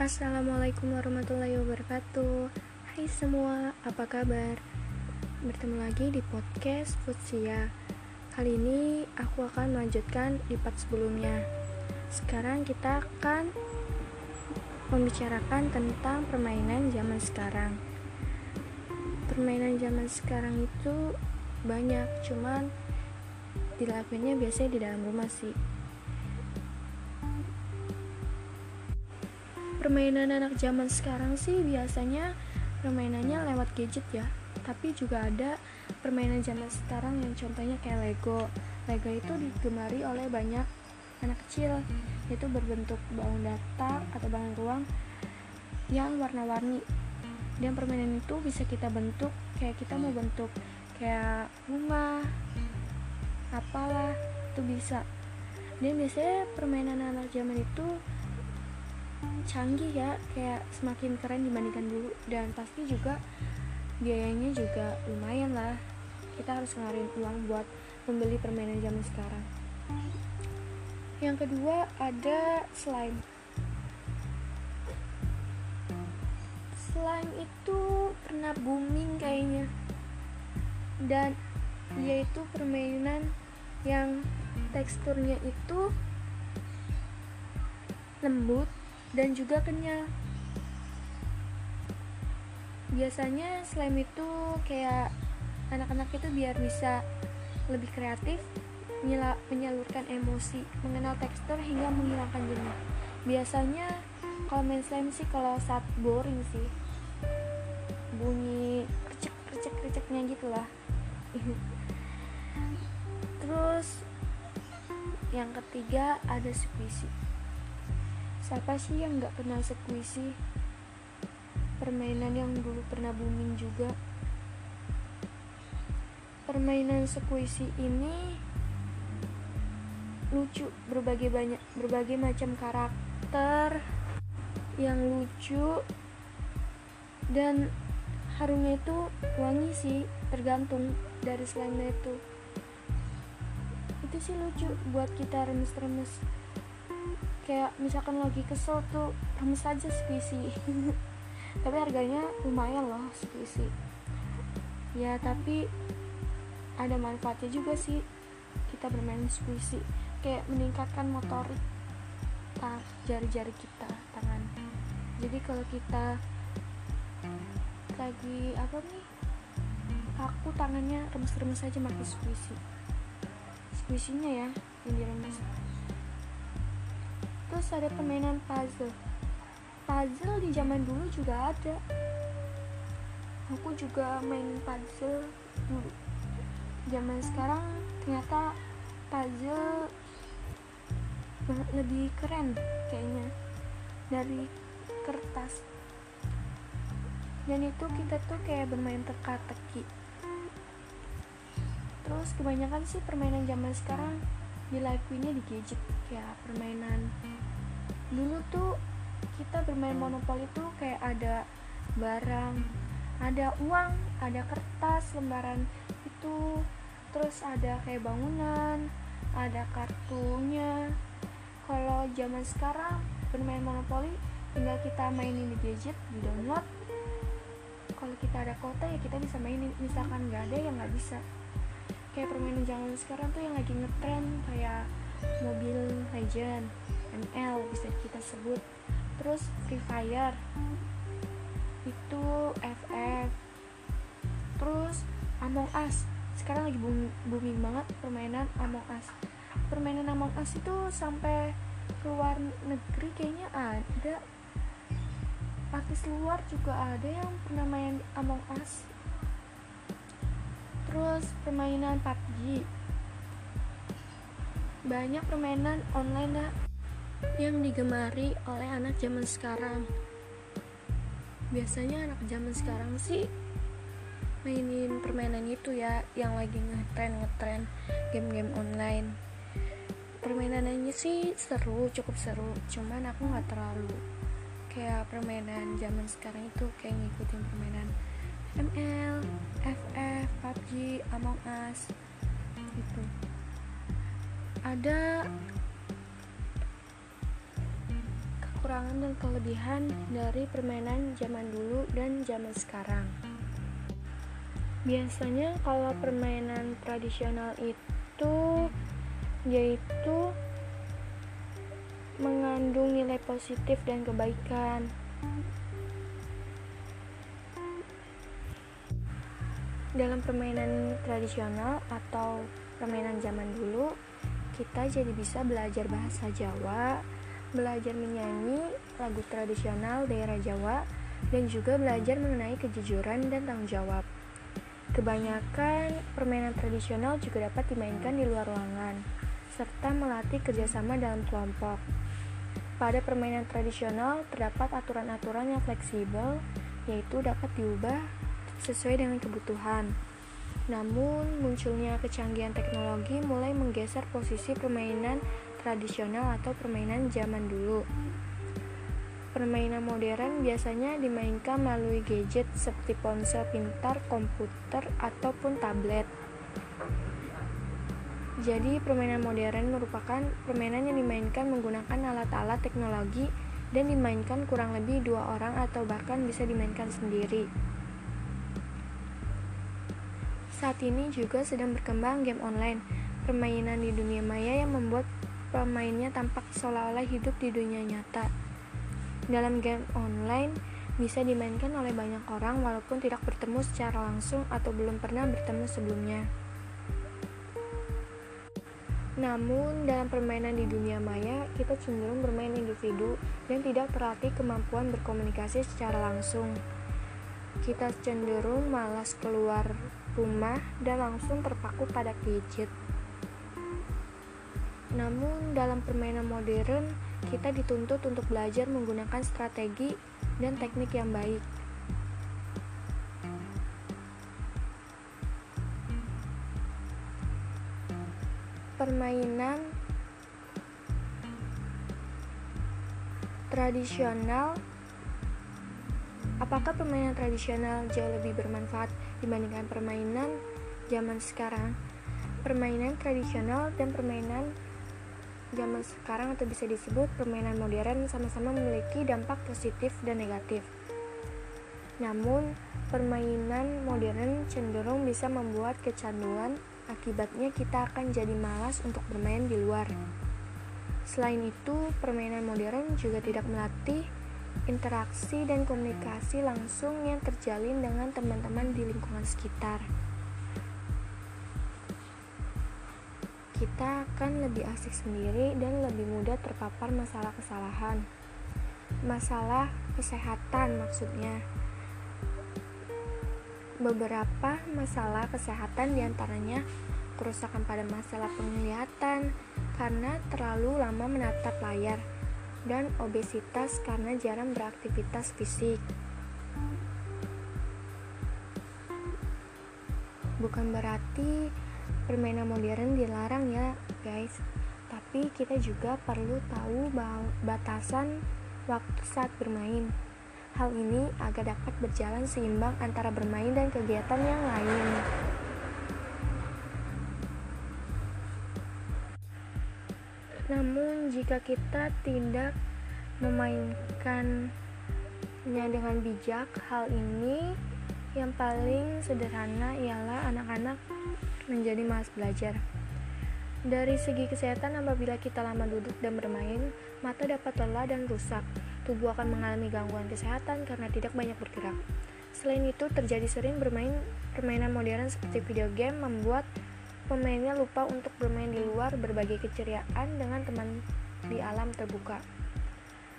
Assalamualaikum warahmatullahi wabarakatuh. Hai semua, apa kabar? Bertemu lagi di podcast Futsia. Kali ini aku akan melanjutkan di part sebelumnya. Sekarang kita akan membicarakan tentang permainan zaman sekarang. Permainan zaman sekarang itu banyak, cuman dilakukannya biasanya di dalam rumah sih permainan anak zaman sekarang sih biasanya permainannya lewat gadget ya. Tapi juga ada permainan zaman sekarang yang contohnya kayak Lego. Lego itu digemari oleh banyak anak kecil. Yaitu berbentuk bangun datar atau bangun ruang yang warna-warni. Dan permainan itu bisa kita bentuk kayak kita mau bentuk kayak rumah apalah itu bisa. Dan biasanya permainan anak zaman itu canggih ya kayak semakin keren dibandingkan dulu. Dan pasti juga biayanya juga lumayan lah. Kita harus ngeluarin uang buat membeli permainan zaman sekarang. Yang kedua ada slime. Slime itu pernah booming kayaknya. Dan dia itu permainan yang teksturnya itu lembut dan juga kenyal. Biasanya slime itu kayak anak-anak itu biar bisa lebih kreatif menyalurkan emosi mengenal tekstur hingga menghilangkan jenuh. Biasanya kalau main slime sih kalau saat boring sih. Bunyi kercek kerceknya gitulah terus yang ketiga ada squishy Siapa sih yang gak kenal sekuisi? Permainan yang dulu pernah booming juga. Permainan sekuisi ini lucu, berbagai banyak, berbagai macam karakter yang lucu dan harumnya itu wangi sih, tergantung dari slime itu. Itu sih lucu buat kita remes-remes kayak misalkan lagi kesel tuh remes aja squishy tapi harganya lumayan loh squishy ya tapi ada manfaatnya juga sih kita bermain squishy kayak meningkatkan motorik jari-jari kita tangan. Jadi kalau kita lagi apa nih? Aku tangannya remes-remes aja pakai squishy squishy nya ya yang diremes terus ada permainan puzzle. Puzzle di zaman dulu juga ada. Aku juga main puzzle dulu. Zaman sekarang ternyata puzzle lebih keren kayaknya. Dari kertas. Dan itu kita tuh kayak bermain teka-teki. Terus kebanyakan sih permainan zaman sekarang dilakuinnya di gadget kayak permainan. Dulu tuh kita bermain monopoli tuh kayak ada barang ada uang ada kertas lembaran itu. Terus ada kayak bangunan ada kartunya. Kalau zaman sekarang bermain monopoli tinggal kita mainin di gadget di download. Kalau kita ada kota ya kita bisa mainin. Misalkan nggak ada ya nggak bisa kayak permainan zaman sekarang tuh yang lagi ngetren kayak mobil legend ML bisa kita sebut. Terus Free Fire itu FF terus Among Us sekarang lagi booming banget permainan Among Us. Permainan Among Us itu sampai keluar negeri kayaknya ada. Artis luar juga ada yang pernah main Among Us terus permainan PUBG banyak permainan online dah yang digemari oleh anak zaman sekarang. Biasanya anak zaman sekarang sih mainin permainan itu ya yang lagi ngetren ngetren game-game online. Permainannya sih seru cukup seru cuman aku nggak terlalu kayak permainan zaman sekarang itu kayak ngikutin permainan ML, FF, PUBG, Among Us gitu ada kekurangan dan kelebihan dari permainan zaman dulu dan zaman sekarang. Biasanya kalau permainan tradisional itu yaitu mengandung nilai positif dan kebaikan. Dalam permainan tradisional atau permainan zaman dulu, kita jadi bisa belajar bahasa Jawa, belajar menyanyi lagu tradisional daerah Jawa, dan juga belajar mengenai kejujuran dan tanggung jawab. Kebanyakan permainan tradisional juga dapat dimainkan di luar ruangan, serta melatih kerjasama dalam kelompok. Pada permainan tradisional terdapat aturan-aturan yang fleksibel, yaitu dapat diubah sesuai dengan kebutuhan. Namun, munculnya kecanggihan teknologi mulai menggeser posisi permainan tradisional atau permainan zaman dulu. Permainan modern biasanya dimainkan melalui gadget seperti ponsel pintar, komputer, ataupun tablet. Jadi, permainan modern merupakan permainan yang dimainkan menggunakan alat-alat teknologi dan dimainkan kurang lebih dua orang atau bahkan bisa dimainkan sendiri. Saat ini juga sedang berkembang game online, permainan di dunia maya yang membuat pemainnya tampak seolah-olah hidup di dunia nyata. Dalam game online, bisa dimainkan oleh banyak orang walaupun tidak bertemu secara langsung atau belum pernah bertemu sebelumnya. Namun, dalam permainan di dunia maya, kita cenderung bermain individu dan tidak terlatih kemampuan berkomunikasi secara langsung. Kita cenderung malas keluar rumah dan langsung terpaku pada gadget. Namun, dalam permainan modern, kita dituntut untuk belajar menggunakan strategi dan teknik yang baik. Permainan tradisional Apakah permainan tradisional jauh lebih bermanfaat dibandingkan permainan zaman sekarang? Permainan tradisional dan permainan zaman sekarang atau bisa disebut permainan modern sama-sama memiliki dampak positif dan negatif. Namun, permainan modern cenderung bisa membuat kecanduan, akibatnya kita akan jadi malas untuk bermain di luar. Selain itu, permainan modern juga tidak melatih interaksi dan komunikasi langsung yang terjalin dengan teman-teman di lingkungan sekitar. Kita akan lebih asik sendiri dan lebih mudah terpapar masalah kesalahan. Masalah kesehatan maksudnya. Beberapa masalah kesehatan di antaranya kerusakan pada masalah penglihatan karena terlalu lama menatap layar dan obesitas karena jarang beraktivitas fisik. Bukan berarti permainan modern dilarang ya, guys. Tapi kita juga perlu tahu batasan waktu saat bermain. Hal ini agar dapat berjalan seimbang antara bermain dan kegiatan yang lain. Namun, jika kita tidak memainkannya dengan bijak, hal ini yang paling sederhana ialah anak-anak menjadi malas belajar. Dari segi kesehatan, apabila kita lama duduk dan bermain, mata dapat lelah dan rusak. Tubuh akan mengalami gangguan kesehatan karena tidak banyak bergerak. Selain itu, terjadi sering bermain permainan modern seperti video game membuat pemainnya lupa untuk bermain di luar berbagi keceriaan dengan teman di alam terbuka.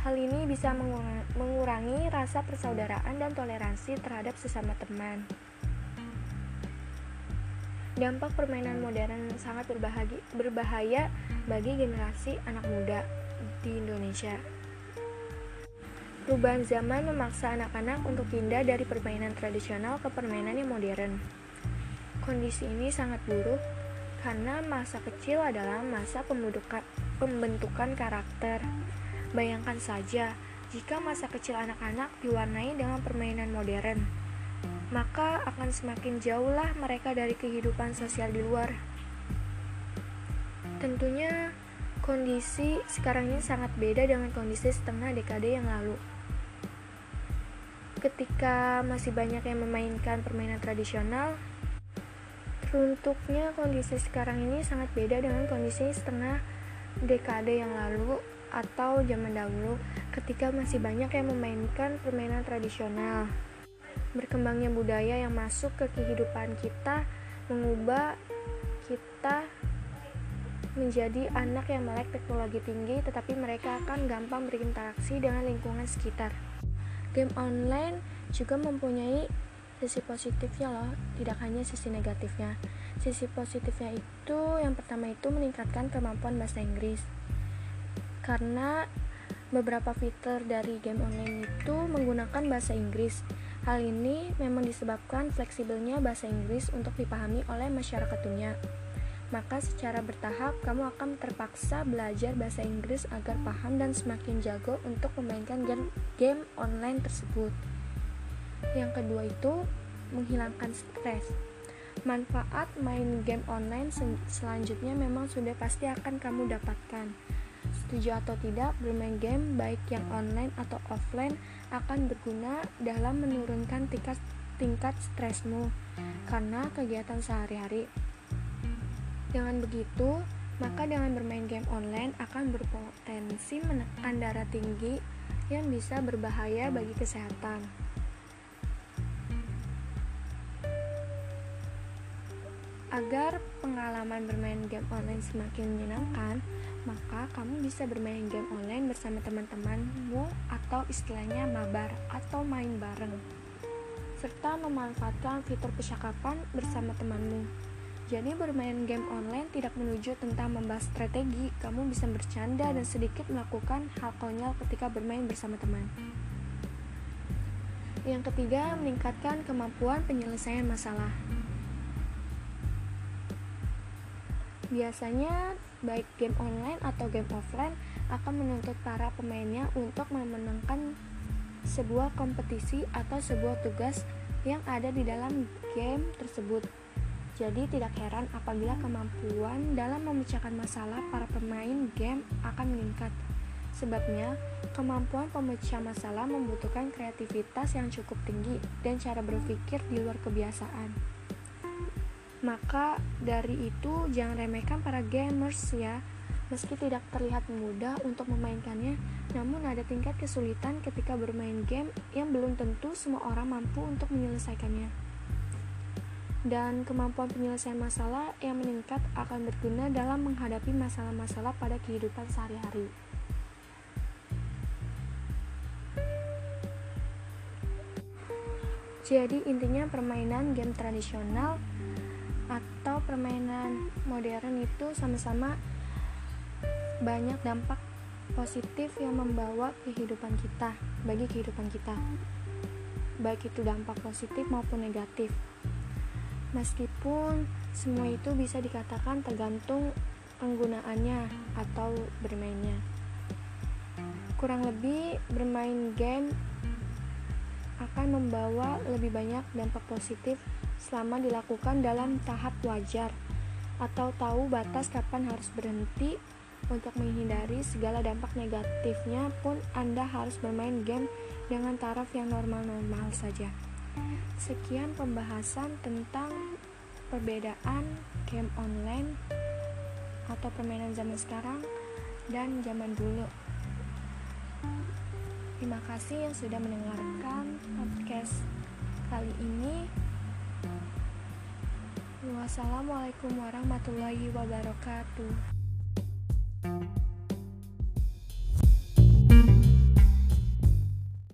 Hal ini bisa mengurangi rasa persaudaraan dan toleransi terhadap sesama teman. Dampak permainan modern sangat berbahaya bagi generasi anak muda di Indonesia. Perubahan zaman memaksa anak-anak untuk pindah dari permainan tradisional ke permainan yang modern. Kondisi ini sangat buruk karena masa kecil adalah masa pembentukan karakter. Bayangkan saja jika masa kecil anak-anak diwarnai dengan permainan modern, maka akan semakin jauhlah mereka dari kehidupan sosial di luar. Tentunya, kondisi sekarang ini sangat beda dengan kondisi setengah dekade yang lalu. Ketika masih banyak yang memainkan permainan tradisional, runtuknya kondisi sekarang ini sangat beda dengan kondisi setengah dekade yang lalu atau zaman dahulu ketika masih banyak yang memainkan permainan tradisional. Berkembangnya budaya yang masuk ke kehidupan kita mengubah kita menjadi anak yang melek teknologi tinggi, tetapi mereka akan gampang berinteraksi dengan lingkungan sekitar. Game online juga mempunyai sisi positifnya loh, tidak hanya sisi negatifnya. Sisi positifnya itu yang pertama itu meningkatkan kemampuan bahasa Inggris. Karena beberapa fitur dari game online itu menggunakan bahasa Inggris. Hal ini memang disebabkan fleksibelnya bahasa Inggris untuk dipahami oleh masyarakat dunia maka secara bertahap kamu akan terpaksa belajar bahasa Inggris agar paham dan semakin jago untuk memainkan game, online tersebut. Yang kedua itu menghilangkan stres. Manfaat main game online sel selanjutnya memang sudah pasti akan kamu dapatkan. Setuju atau tidak, bermain game baik yang online atau offline akan berguna dalam menurunkan tingkat tingkat stresmu karena kegiatan sehari-hari dengan begitu, maka dengan bermain game online akan berpotensi menekan darah tinggi yang bisa berbahaya bagi kesehatan. Agar pengalaman bermain game online semakin menyenangkan, maka kamu bisa bermain game online bersama teman-temanmu atau istilahnya mabar atau main bareng serta memanfaatkan fitur percakapan bersama temanmu. Jadi bermain game online tidak menuju tentang membahas strategi, kamu bisa bercanda dan sedikit melakukan hal konyol ketika bermain bersama teman. Yang ketiga, meningkatkan kemampuan penyelesaian masalah. Biasanya, baik game online atau game offline akan menuntut para pemainnya untuk memenangkan sebuah kompetisi atau sebuah tugas yang ada di dalam game tersebut. Jadi tidak heran apabila kemampuan dalam memecahkan masalah para pemain game akan meningkat. Sebabnya, kemampuan pemecah masalah membutuhkan kreativitas yang cukup tinggi dan cara berpikir di luar kebiasaan. Maka dari itu jangan remehkan para gamers ya. Meski tidak terlihat mudah untuk memainkannya, namun ada tingkat kesulitan ketika bermain game yang belum tentu semua orang mampu untuk menyelesaikannya dan kemampuan penyelesaian masalah yang meningkat akan berguna dalam menghadapi masalah-masalah pada kehidupan sehari-hari. Jadi intinya permainan game tradisional atau permainan modern itu sama-sama banyak dampak positif yang membawa kehidupan kita bagi kehidupan kita. Baik itu dampak positif maupun negatif. Meskipun semua itu bisa dikatakan tergantung penggunaannya atau bermainnya. Kurang lebih bermain game akan membawa lebih banyak dampak positif selama dilakukan dalam tahap wajar atau tahu batas kapan harus berhenti untuk menghindari segala dampak negatifnya pun Anda harus bermain game dengan taraf yang normal-normal saja. Sekian pembahasan tentang perbedaan game online atau permainan zaman sekarang dan zaman dulu. Terima kasih yang sudah mendengarkan podcast kali ini. Wassalamualaikum warahmatullahi wabarakatuh.